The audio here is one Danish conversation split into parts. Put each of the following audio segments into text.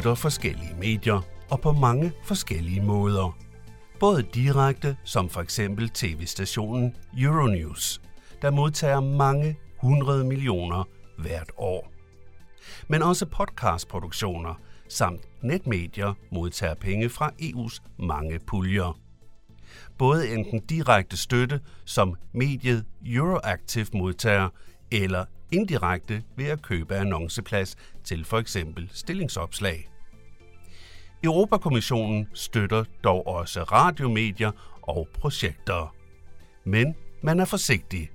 støtter forskellige medier og på mange forskellige måder. Både direkte, som for eksempel tv-stationen Euronews, der modtager mange hundrede millioner hvert år. Men også podcastproduktioner samt netmedier modtager penge fra EU's mange puljer. Både enten direkte støtte, som mediet Euroactive modtager, eller indirekte ved at købe annonceplads til for eksempel stillingsopslag. Europakommissionen støtter dog også radiomedier og projekter. Men man er forsigtig,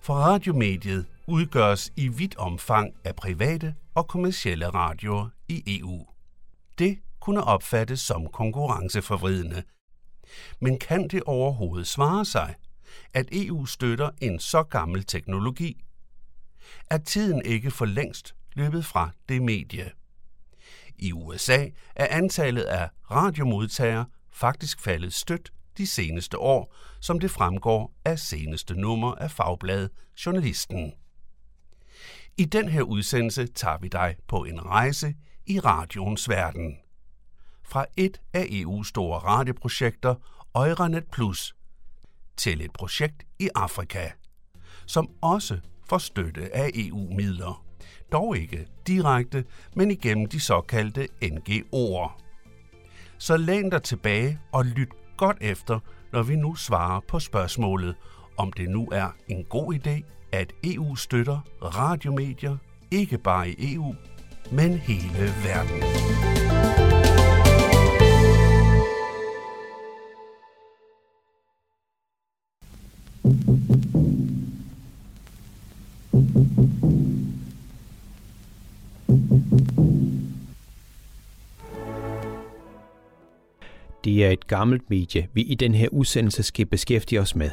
for radiomediet udgøres i vidt omfang af private og kommercielle radioer i EU. Det kunne opfattes som konkurrenceforvridende. Men kan det overhovedet svare sig, at EU støtter en så gammel teknologi? Er tiden ikke for længst løbet fra det medie? I USA er antallet af radiomodtagere faktisk faldet stødt de seneste år, som det fremgår af seneste nummer af fagbladet Journalisten. I den her udsendelse tager vi dig på en rejse i radioens verden. Fra et af EU's store radioprojekter, Euranet Plus, til et projekt i Afrika, som også for støtte af EU-midler. Dog ikke direkte, men igennem de såkaldte NGO'er. Så læn dig tilbage og lyt godt efter, når vi nu svarer på spørgsmålet, om det nu er en god idé, at EU støtter radiomedier, ikke bare i EU, men hele verden. Det er et gammelt medie, vi i den her udsendelse skal beskæftige os med.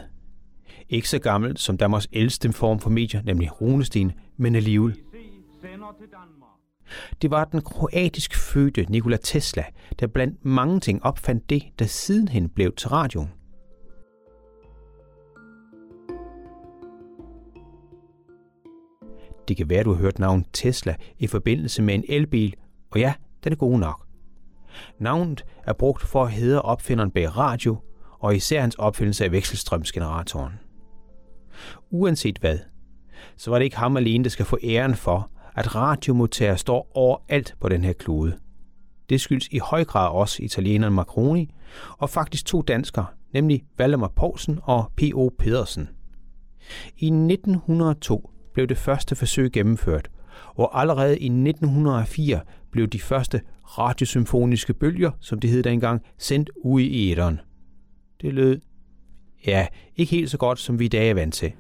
Ikke så gammelt som Danmarks ældste form for medier, nemlig runesten, men alligevel. Det var den kroatisk fødte Nikola Tesla, der blandt mange ting opfandt det, der sidenhen blev til radioen. Det kan være, du har hørt navnet Tesla i forbindelse med en elbil, og ja, den er god nok. Navnet er brugt for at hedre opfinderen bag radio, og især hans opfindelse af vekselstrømsgeneratoren. Uanset hvad, så var det ikke ham alene, der skal få æren for, at radiomodtager står overalt på den her klode. Det skyldes i høj grad også italieneren Macroni, og faktisk to danskere, nemlig Valdemar Poulsen og P.O. Pedersen. I 1902 blev det første forsøg gennemført, og allerede i 1904 blev de første radiosymfoniske bølger, som det hed dengang, sendt ud i æderen. Det lød, ja, ikke helt så godt, som vi i dag er vant til.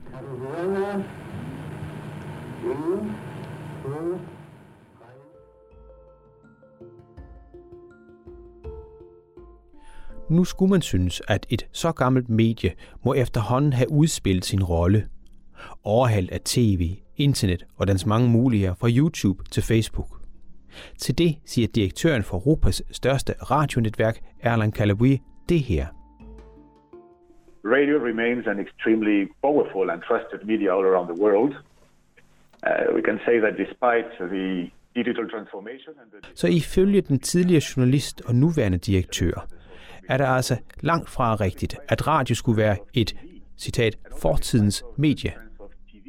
Nu skulle man synes, at et så gammelt medie må efterhånden have udspillet sin rolle. Overhældt af tv, internet og dens mange muligheder fra YouTube til Facebook. Til det siger direktøren for Europas største radionetværk, Erland Calabui, det her. Radio remains an extremely powerful and trusted media all around the world. Uh, we can say that despite the digital transformation and the... Så ifølge den tidligere journalist og nuværende direktør, er det altså langt fra rigtigt, at radio skulle være et, citat, fortidens medie.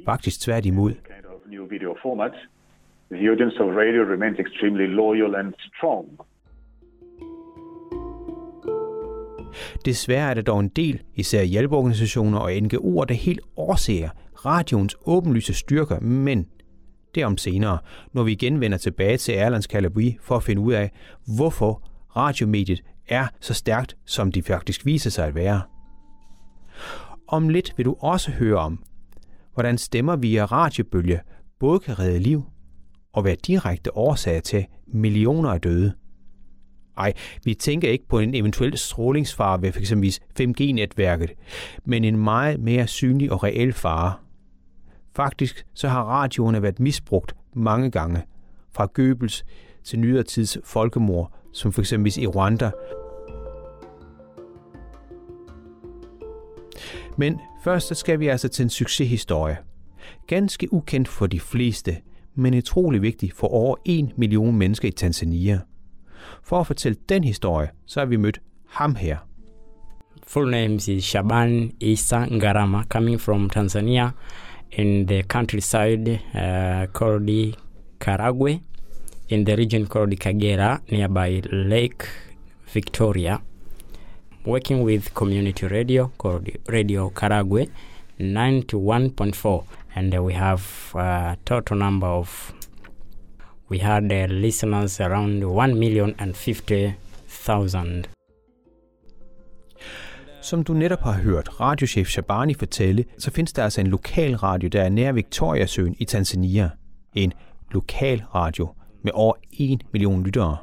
Faktisk tværtimod. New video formats. The audience of radio remains extremely loyal and strong. Desværre er der dog en del, især hjælpeorganisationer og NGO'er, der helt overser radioens åbenlyse styrker, men det om senere, når vi igen vender tilbage til Erlands Calabri for at finde ud af, hvorfor radiomediet er så stærkt, som de faktisk viser sig at være. Om lidt vil du også høre om, hvordan stemmer via radiobølge både kan redde liv og være direkte årsag til millioner af døde. Ej, vi tænker ikke på en eventuel strålingsfare ved f.eks. 5G-netværket, men en meget mere synlig og reel fare. Faktisk så har radioerne været misbrugt mange gange, fra Goebbels til nyere tids folkemord, som f.eks. i Rwanda. Men først skal vi altså til en succeshistorie. Ganske ukendt for de fleste, men utrolig vigtig for over 1 million mennesker i Tanzania. For at fortælle den historie, så har vi mødt ham her. Full name is Shaban Isa Ngarama, coming from Tanzania in the countryside uh, called Karagwe, in the region called Kagera, nearby Lake Victoria. Working with community radio called Radio Karagwe 91.4, and uh, we have a total number of we had uh, listeners around 1 million and 50,000. Som du netop har hørt radiochef Shabani fortælle, så findes der altså en lokal radio, der er nær Victoriasøen i Tanzania. En lokal radio med over 1 million lyttere.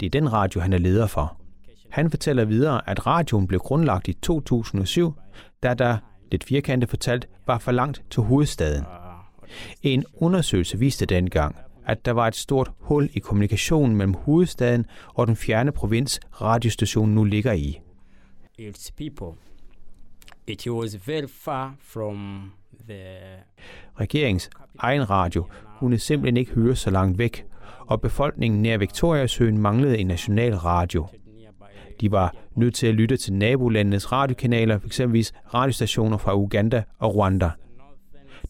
Det er den radio, han er leder for. Han fortæller videre, at radioen blev grundlagt i 2007, da der, lidt firkantet fortalt, var for langt til hovedstaden. En undersøgelse viste dengang, at der var et stort hul i kommunikationen mellem hovedstaden og den fjerne provins, radiostationen nu ligger i. Its people. It was very far from the Regeringens egen radio kunne simpelthen ikke høre så langt væk, og befolkningen nær Victoriasøen manglede en national radio. De var nødt til at lytte til nabolandenes radiokanaler, eksempelvis radiostationer fra Uganda og Rwanda.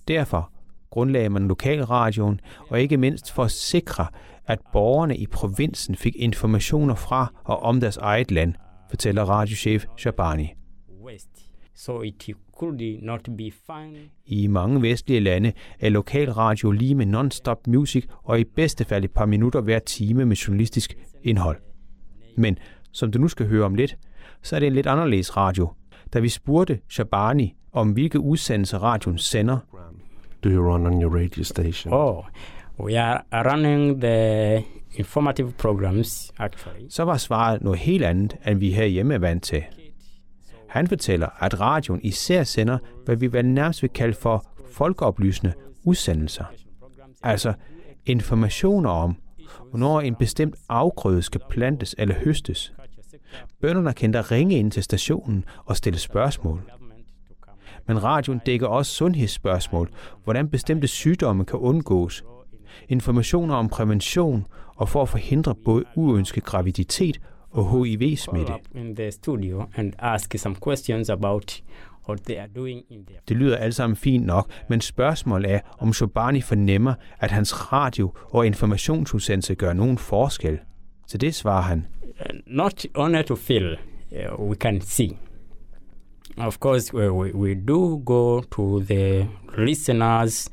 Derfor grundlagde man lokalradioen, og ikke mindst for at sikre, at borgerne i provinsen fik informationer fra og om deres eget land, fortæller radiochef Shabani. So it could not be fine. I mange vestlige lande er lokalradio lige med non-stop music og i bedste fald et par minutter hver time med journalistisk indhold. Men som du nu skal høre om lidt, så er det en lidt anderledes radio. Da vi spurgte Shabani om hvilke udsendelser radioen sender, Do you run on your radio station? Oh, we are running the informative programs actually. så var svaret noget helt andet, end vi herhjemme er vant til. Han fortæller, at radioen især sender, hvad vi vel nærmest vil kalde for folkeoplysende udsendelser. Altså informationer om, hvornår en bestemt afgrøde skal plantes eller høstes. Bønderne kan da ringe ind til stationen og stille spørgsmål. Men radioen dækker også sundhedsspørgsmål, hvordan bestemte sygdomme kan undgås, informationer om prævention og for at forhindre både uønsket graviditet og HIV-smitte. Det lyder alt sammen fint nok, men spørgsmålet er, om Shobani fornemmer, at hans radio- og informationsudsendelse gør nogen forskel. Til det svarer han, not only to feel uh, we can see of course we, we, we do go to the listeners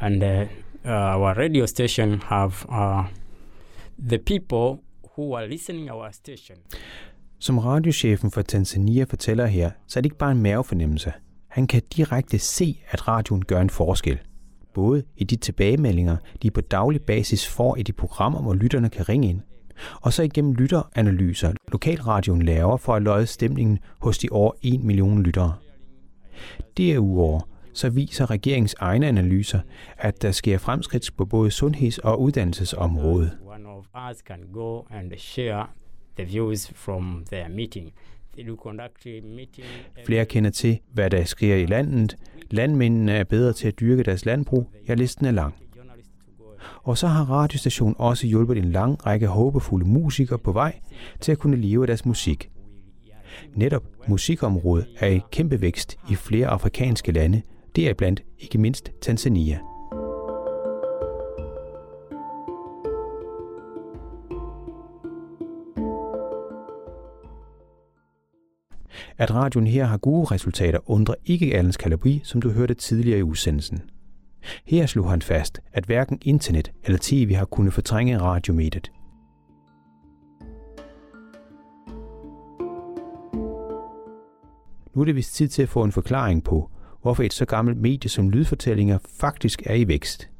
and uh, uh, our radio station have uh, the people who are listening our station som radiochefen for Tanzania fortæller her, så er det ikke bare en mavefornemmelse. Han kan direkte se, at radioen gør en forskel. Både i de tilbagemeldinger, de på daglig basis får i de programmer, hvor lytterne kan ringe ind, og så igennem lytteranalyser, lokalradioen laver for at løje stemningen hos de over 1 million lyttere. Derudover så viser regeringens egne analyser, at der sker fremskridt på både sundheds- og uddannelsesområdet. one of us can go and share the views from their meeting Flere kender til, hvad der sker i landet. Landmændene er bedre til at dyrke deres landbrug. Ja, listen er lang. Og så har radiostationen også hjulpet en lang række håbefulde musikere på vej til at kunne leve af deres musik. Netop musikområdet er i kæmpe vækst i flere afrikanske lande, det er blandt ikke mindst Tanzania. At radioen her har gode resultater undrer ikke Alens Kalabri, som du hørte tidligere i udsendelsen. Her slog han fast, at hverken internet eller tv har kunnet fortrænge radiomediet. Nu er det vist tid til at få en forklaring på, hvorfor et så gammelt medie som lydfortællinger faktisk er i vækst.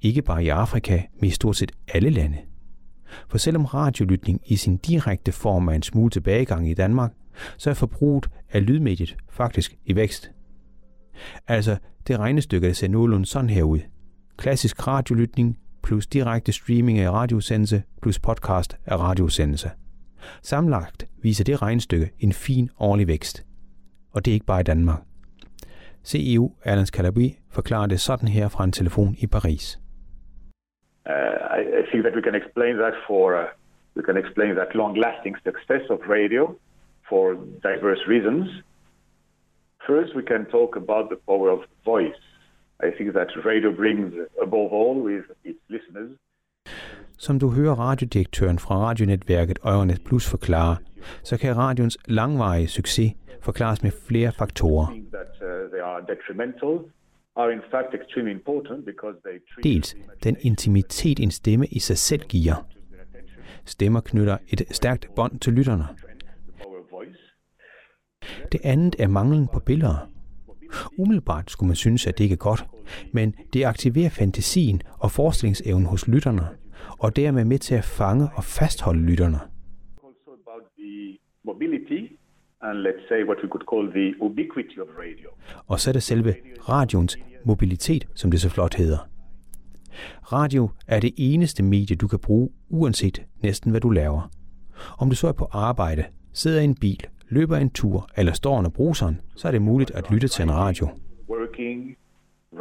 Ikke bare i Afrika, men i stort set alle lande. For selvom radiolytning i sin direkte form er en smule tilbagegang i Danmark, så er forbruget af lydmediet faktisk i vækst. Altså, det regnestykke, der ser nogenlunde sådan her ud. Klassisk radiolytning plus direkte streaming af radiosendelse plus podcast af radiosendelse. Sammenlagt viser det regnestykke en fin årlig vækst. Og det er ikke bare i Danmark. CEO Alan Calabi forklarer det sådan her fra en telefon i Paris. Uh, I, I think that we can explain that for uh, We can explain that long-lasting success of radio for diverse reasons. First, we can talk about the power of voice. I think that radio brings, above all, with its listeners, Som du hører radiodirektøren fra radionetværket Øjernet Plus forklare, så kan radions langvarige succes forklares med flere faktorer. uh, Dels den intimitet, en stemme i sig selv giver. Stemmer knytter et stærkt bånd til lytterne. the power of voice. Det andet er manglen på billeder. Umiddelbart skulle man synes, at det ikke er godt, men det aktiverer fantasien og forestillingsevnen hos lytterne, og dermed med til at fange og fastholde lytterne. And let's say what we could call the ubiquity of radio. Og så er det selve radioens mobilitet, som det så flot hedder. Radio er det eneste medie, du kan bruge, uanset næsten hvad du laver. Om du så er på arbejde, sidder i en bil, løber en tur eller står under bruseren, så er det muligt at lytte til en radio. Working,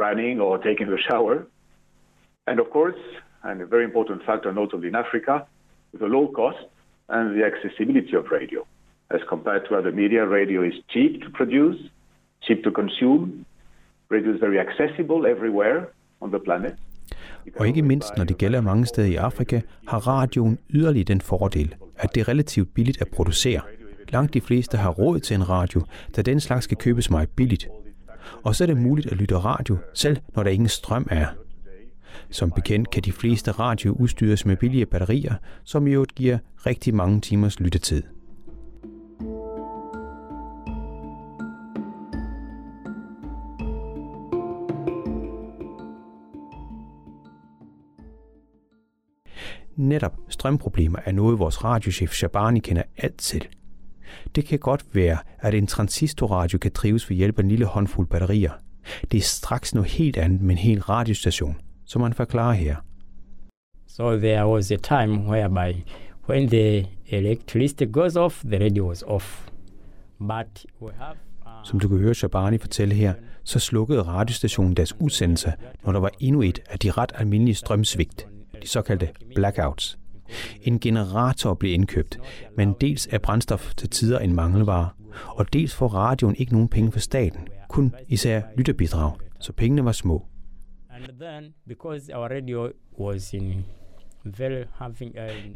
running, or taking a shower. And of course, and a very important factor, notably in Africa, the low cost and the accessibility of radio. As compared to other media, radio is cheap to produce, cheap to consume. Radio is very accessible everywhere on the planet. Og ikke mindst, når det gælder mange steder i Afrika, har radioen yderligere den fordel, at det er relativt billigt at producere. Langt de fleste har råd til en radio, da den slags skal købes meget billigt. Og så er det muligt at lytte radio, selv når der ingen strøm er. Som bekendt kan de fleste radio udstyres med billige batterier, som i øvrigt giver rigtig mange timers lyttetid. Netop strømproblemer er noget, vores radiochef Shabani kender alt til. Det kan godt være, at en transistorradio kan drives ved hjælp af en lille håndfuld batterier. Det er straks noget helt andet med en hel radiostation, som man forklarer her. So there was a time whereby when the electricity goes off, the radio was off. But we have uh, Som du kan høre Shabani fortælle her, så slukkede radiostationen deres udsendelse, når der var endnu et af de ret almindelige strømsvigt, de såkaldte blackouts. En generator blev indkøbt, men dels er brændstof til tider en mangelvare, og dels får radioen ikke nogen penge fra staten, kun især lytterbidrag, så pengene var små.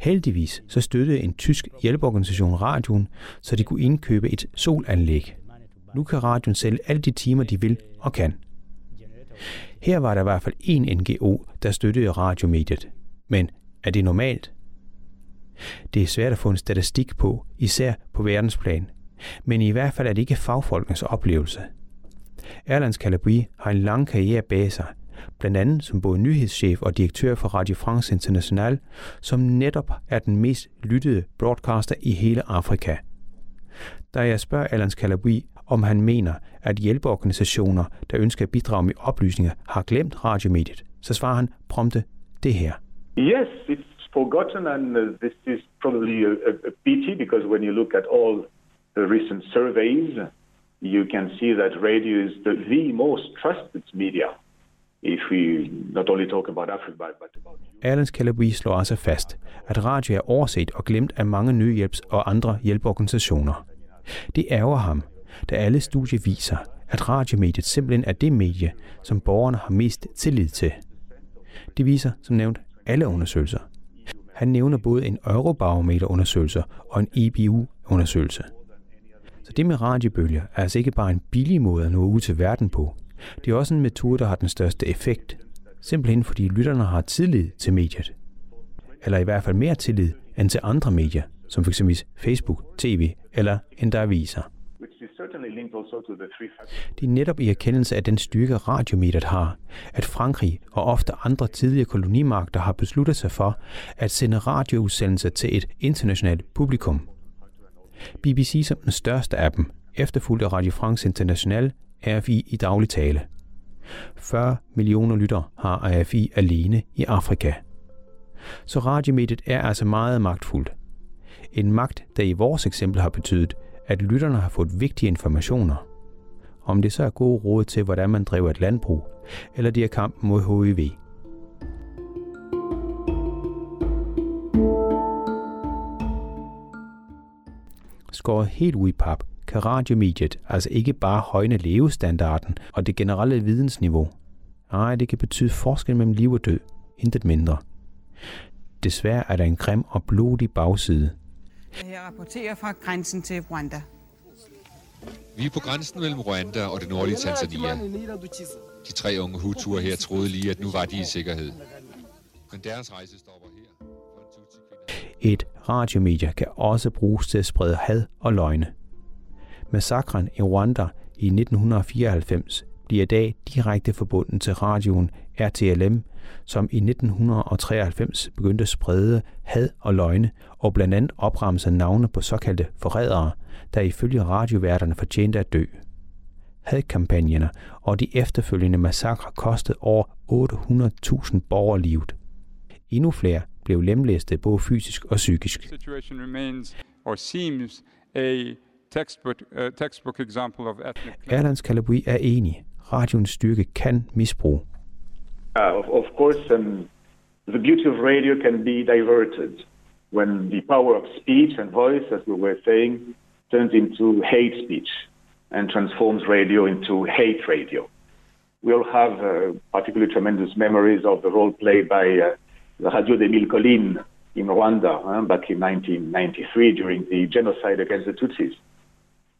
Heldigvis så støttede en tysk hjælpeorganisation radioen, så de kunne indkøbe et solanlæg. Nu kan radioen sælge alle de timer, de vil og kan. Her var der i hvert fald en NGO, der støttede radiomediet. Men er det normalt? Det er svært at få en statistik på, især på verdensplan. Men i hvert fald er det ikke fagfolkenes oplevelse. Erlands Calabri har en lang karriere bag sig, blandt andet som både nyhedschef og direktør for Radio France International, som netop er den mest lyttede broadcaster i hele Afrika. Da jeg spørger Erlands Calabri, om han mener, at hjælpeorganisationer, der ønsker at bidrage med oplysninger, har glemt radiomediet, så svarer han prompte det her. Yes, it's forgotten, and uh, this is probably a, a, a pity because when you look at all the recent surveys, you can see that radio is the, the most trusted media. If we not only talk about Africa, but, about Erlands Calabri slår altså fast, at radio er overset og glemt af mange nødhjælps- og andre hjælpeorganisationer. Det ærger ham, da alle studier viser, at radiomediet simpelthen er det medie, som borgerne har mest tillid til. Det viser, som nævnt, alle undersøgelser. Han nævner både en Eurobarometer-undersøgelse og en EBU-undersøgelse. Så det med radiobølger er altså ikke bare en billig måde at nå ud til verden på. Det er også en metode, der har den største effekt. Simpelthen fordi lytterne har tillid til mediet. Eller i hvert fald mere tillid end til andre medier, som f.eks. Facebook, TV eller endda aviser which is certainly linked also to the. Det er netop i erkendelse af den styrke radiometeret har, at Frankrig og ofte andre tidligere kolonimagter har besluttet sig for at sende radioudsendelser til et internationalt publikum. BBC som den største af dem, efterfulgt af Radio France International, RFI i daglig tale. 40 millioner lytter har RFI alene i Afrika. Så radiomediet er altså meget magtfuldt. En magt, der i vores eksempel har betydet, at lytterne har fået vigtige informationer. Om det så er gode råd til, hvordan man driver et landbrug, eller de er kampen mod HIV. Skåret helt ud i pap, kan radiomediet altså ikke bare højne levestandarden og det generelle vidensniveau. Nej, det kan betyde forskel mellem liv og død. Intet mindre. Desværre er der en grim og blodig bagside. Jeg rapporterer fra grænsen til Rwanda. Vi er på grænsen mellem Rwanda og det nordlige Tanzania. De tre unge hutuer her troede lige, at nu var de i sikkerhed. Men deres rejse stopper her. Et radiomedie kan også bruges til at sprede had og løgne. Massakren i Rwanda i 1994 bliver i dag direkte forbundet til radioen RTLM, som i 1993 begyndte at sprede had og løgne og blandt andet opremse navne på såkaldte forrædere, der ifølge radioværterne fortjente at dø. Hadkampagnerne og de efterfølgende massakre kostede over 800.000 borgerlivet. Endnu flere blev lemlæstet både fysisk og psykisk. Erlands Kalabui er enig. Radioens styrke kan misbruge. Uh, of, of course, um, the beauty of radio can be diverted when the power of speech and voice, as we were saying, turns into hate speech and transforms radio into hate radio. We all have uh, particularly tremendous memories of the role played by uh, the Radio de Mille Collines in Rwanda uh, back in 1993 during the genocide against the Tutsis.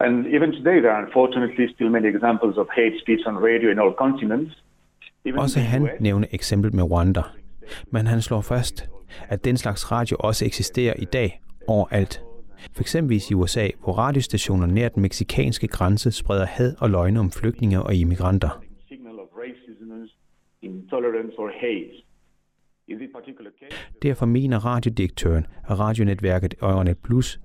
And even today, there are unfortunately still many examples of hate speech on radio in all continents. Even Også han nævner eksempel med Rwanda. Men han slår fast, at den slags radio også eksisterer i dag overalt. For eksempel i USA, hvor radiostationer nær den meksikanske grænse spreder had og løgne om flygtninge og immigranter. Derfor mener radiodirektøren af radionetværket Euronet Plus,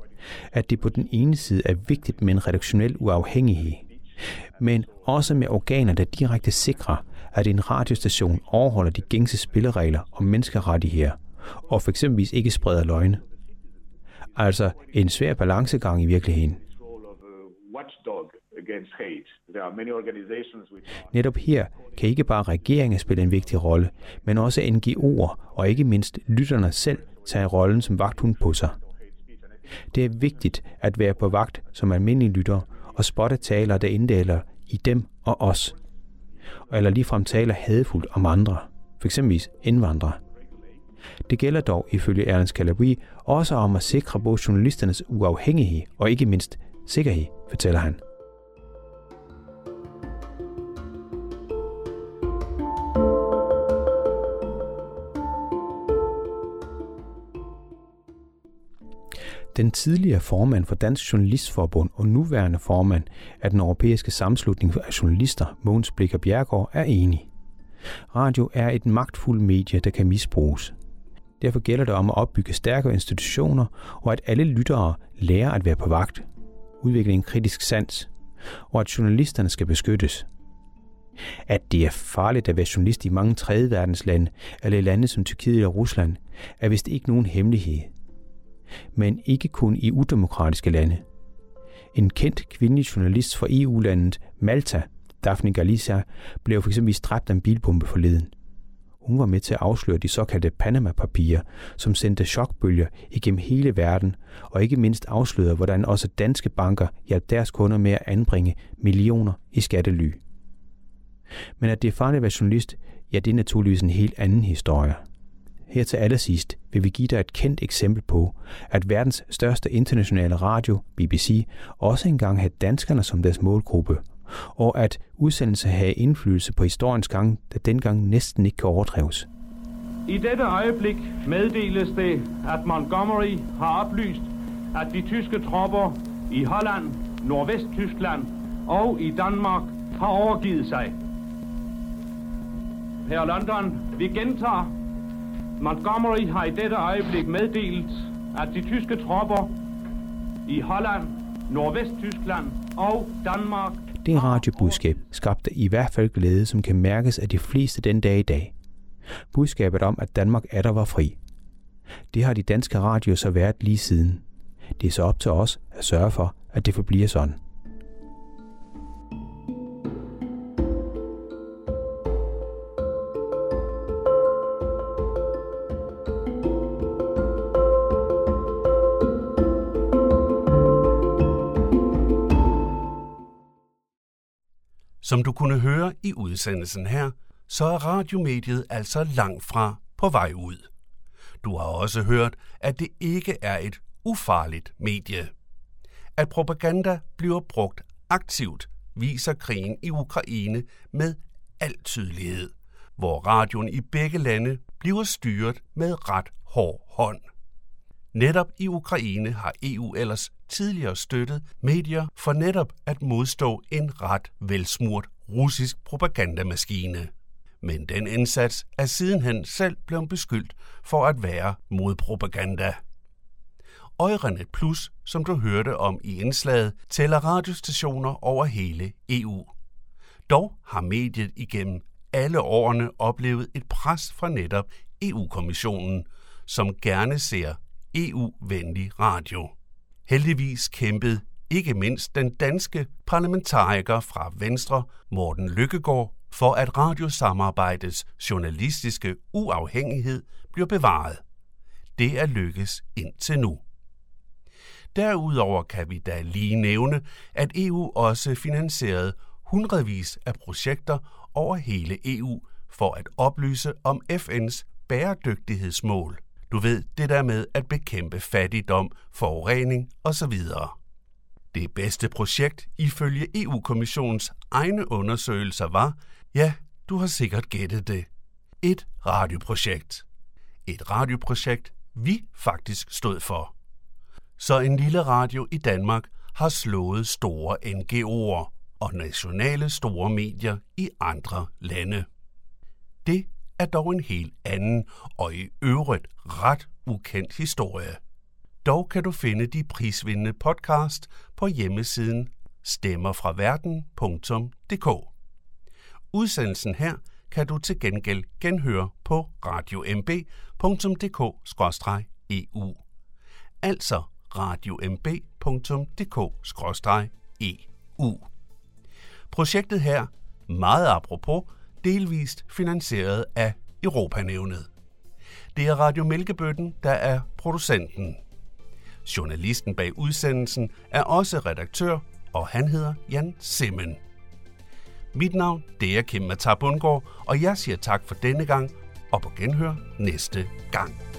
at det på den ene side er vigtigt med en redaktionel uafhængighed, men også med organer, der direkte sikrer, at en radiostation overholder de gængse spilleregler om menneskerettigheder, og for eksempelvis ikke spreder løgne. Altså en svær balancegang i virkeligheden. Netop her kan ikke bare regeringen spille en vigtig rolle, men også NGO'er og ikke mindst lytterne selv tage rollen som vagthund på sig. Det er vigtigt at være på vagt som almindelig lytter og spotte taler, der inddeler i dem og os. Eller ligefrem taler hadfuldt om andre, f.eks. indvandrere. Det gælder dog ifølge Ernst Calabri også om at sikre både journalisternes uafhængighed og ikke mindst sikkerhed, fortæller han. Den tidligere formand for Dansk Journalistforbund og nuværende formand af den europæiske sammenslutning af journalister, Mogens Blikker Bjergård, er enig. Radio er et magtfuldt medie, der kan misbruges. Derfor gælder det om at opbygge stærkere institutioner, og at alle lyttere lærer at være på vagt, udvikle en kritisk sans, og at journalisterne skal beskyttes. At det er farligt at være journalist i mange tredje verdens lande, eller i lande som Tyrkiet og Rusland, er vist ikke nogen hemmelighed men ikke kun i udemokratiske lande. En kendt kvindelig journalist fra EU-landet Malta, Daphne Galicia, blev f.eks. dræbt af en bilbombe forleden. Hun var med til at afsløre de såkaldte Panama-papirer, som sendte chokbølger igennem hele verden, og ikke mindst afslørede, hvordan også danske banker hjalp deres kunder med at anbringe millioner i skattely. Men at det er farligt at være journalist, ja, det er naturligvis en helt anden historie. Her til allersidst vil vi give dig et kendt eksempel på, at verdens største internationale radio, BBC, også engang havde danskerne som deres målgruppe, og at udsendelser havde indflydelse på historiens gang, der dengang næsten ikke kan overdrives. I dette øjeblik meddeles det, at Montgomery har oplyst, at de tyske tropper i Holland, Nordvesttyskland og i Danmark har overgivet sig. Her London, vi gentager. Montgomery har i dette øjeblik meddelt, at de tyske tropper i Holland, Nordvesttyskland og Danmark Det radiobudskab skabte i hvert fald glæde, som kan mærkes af de fleste den dag i dag. Budskabet om, at Danmark er der var fri. Det har de danske radioer så været lige siden. Det er så op til os at sørge for, at det forbliver sådan. Som du kunne høre i udsendelsen her, så er radiomediet altså langt fra på vej ud. Du har også hørt, at det ikke er et ufarligt medie. At propaganda bliver brugt aktivt, viser krigen i Ukraine med al tydelighed, hvor radioen i begge lande bliver styret med ret hård hånd. Netop i Ukraine har EU ellers tidligere støttet medier for netop at modstå en ret velsmurt russisk propagandamaskine. Men den indsats er sidenhen selv blevet beskyldt for at være modpropaganda. Øjrenet Plus, som du hørte om i indslaget, tæller radiostationer over hele EU. Dog har mediet igennem alle årene oplevet et pres fra netop EU-kommissionen, som gerne ser EU-venlig radio. Heldigvis kæmpede ikke mindst den danske parlamentariker fra Venstre, Morten Lykkegaard, for at radiosamarbejdets journalistiske uafhængighed bliver bevaret. Det er lykkes indtil nu. Derudover kan vi da lige nævne, at EU også finansierede hundredvis af projekter over hele EU for at oplyse om FN's bæredygtighedsmål. Du ved, det der med at bekæmpe fattigdom, forurening osv. Det bedste projekt ifølge EU-kommissionens egne undersøgelser var, ja, du har sikkert gættet det, et radioprojekt. Et radioprojekt, vi faktisk stod for. Så en lille radio i Danmark har slået store NGO'er og nationale store medier i andre lande. Det er dog en helt anden og i øvrigt ret ukendt historie. Dog kan du finde de prisvindende podcast på hjemmesiden stemmerfraverden.dk. Udsendelsen her kan du til gengæld genhøre på radiomb.dk-eu. Altså radiomb.dk-eu. Projektet her, meget apropos, delvist finansieret af Europanævnet. Det er Radio Mælkebøtten, der er producenten. Journalisten bag udsendelsen er også redaktør, og han hedder Jan Simmen. Mit navn det er Kim Matar Bundgaard, og jeg siger tak for denne gang, og på genhør næste gang.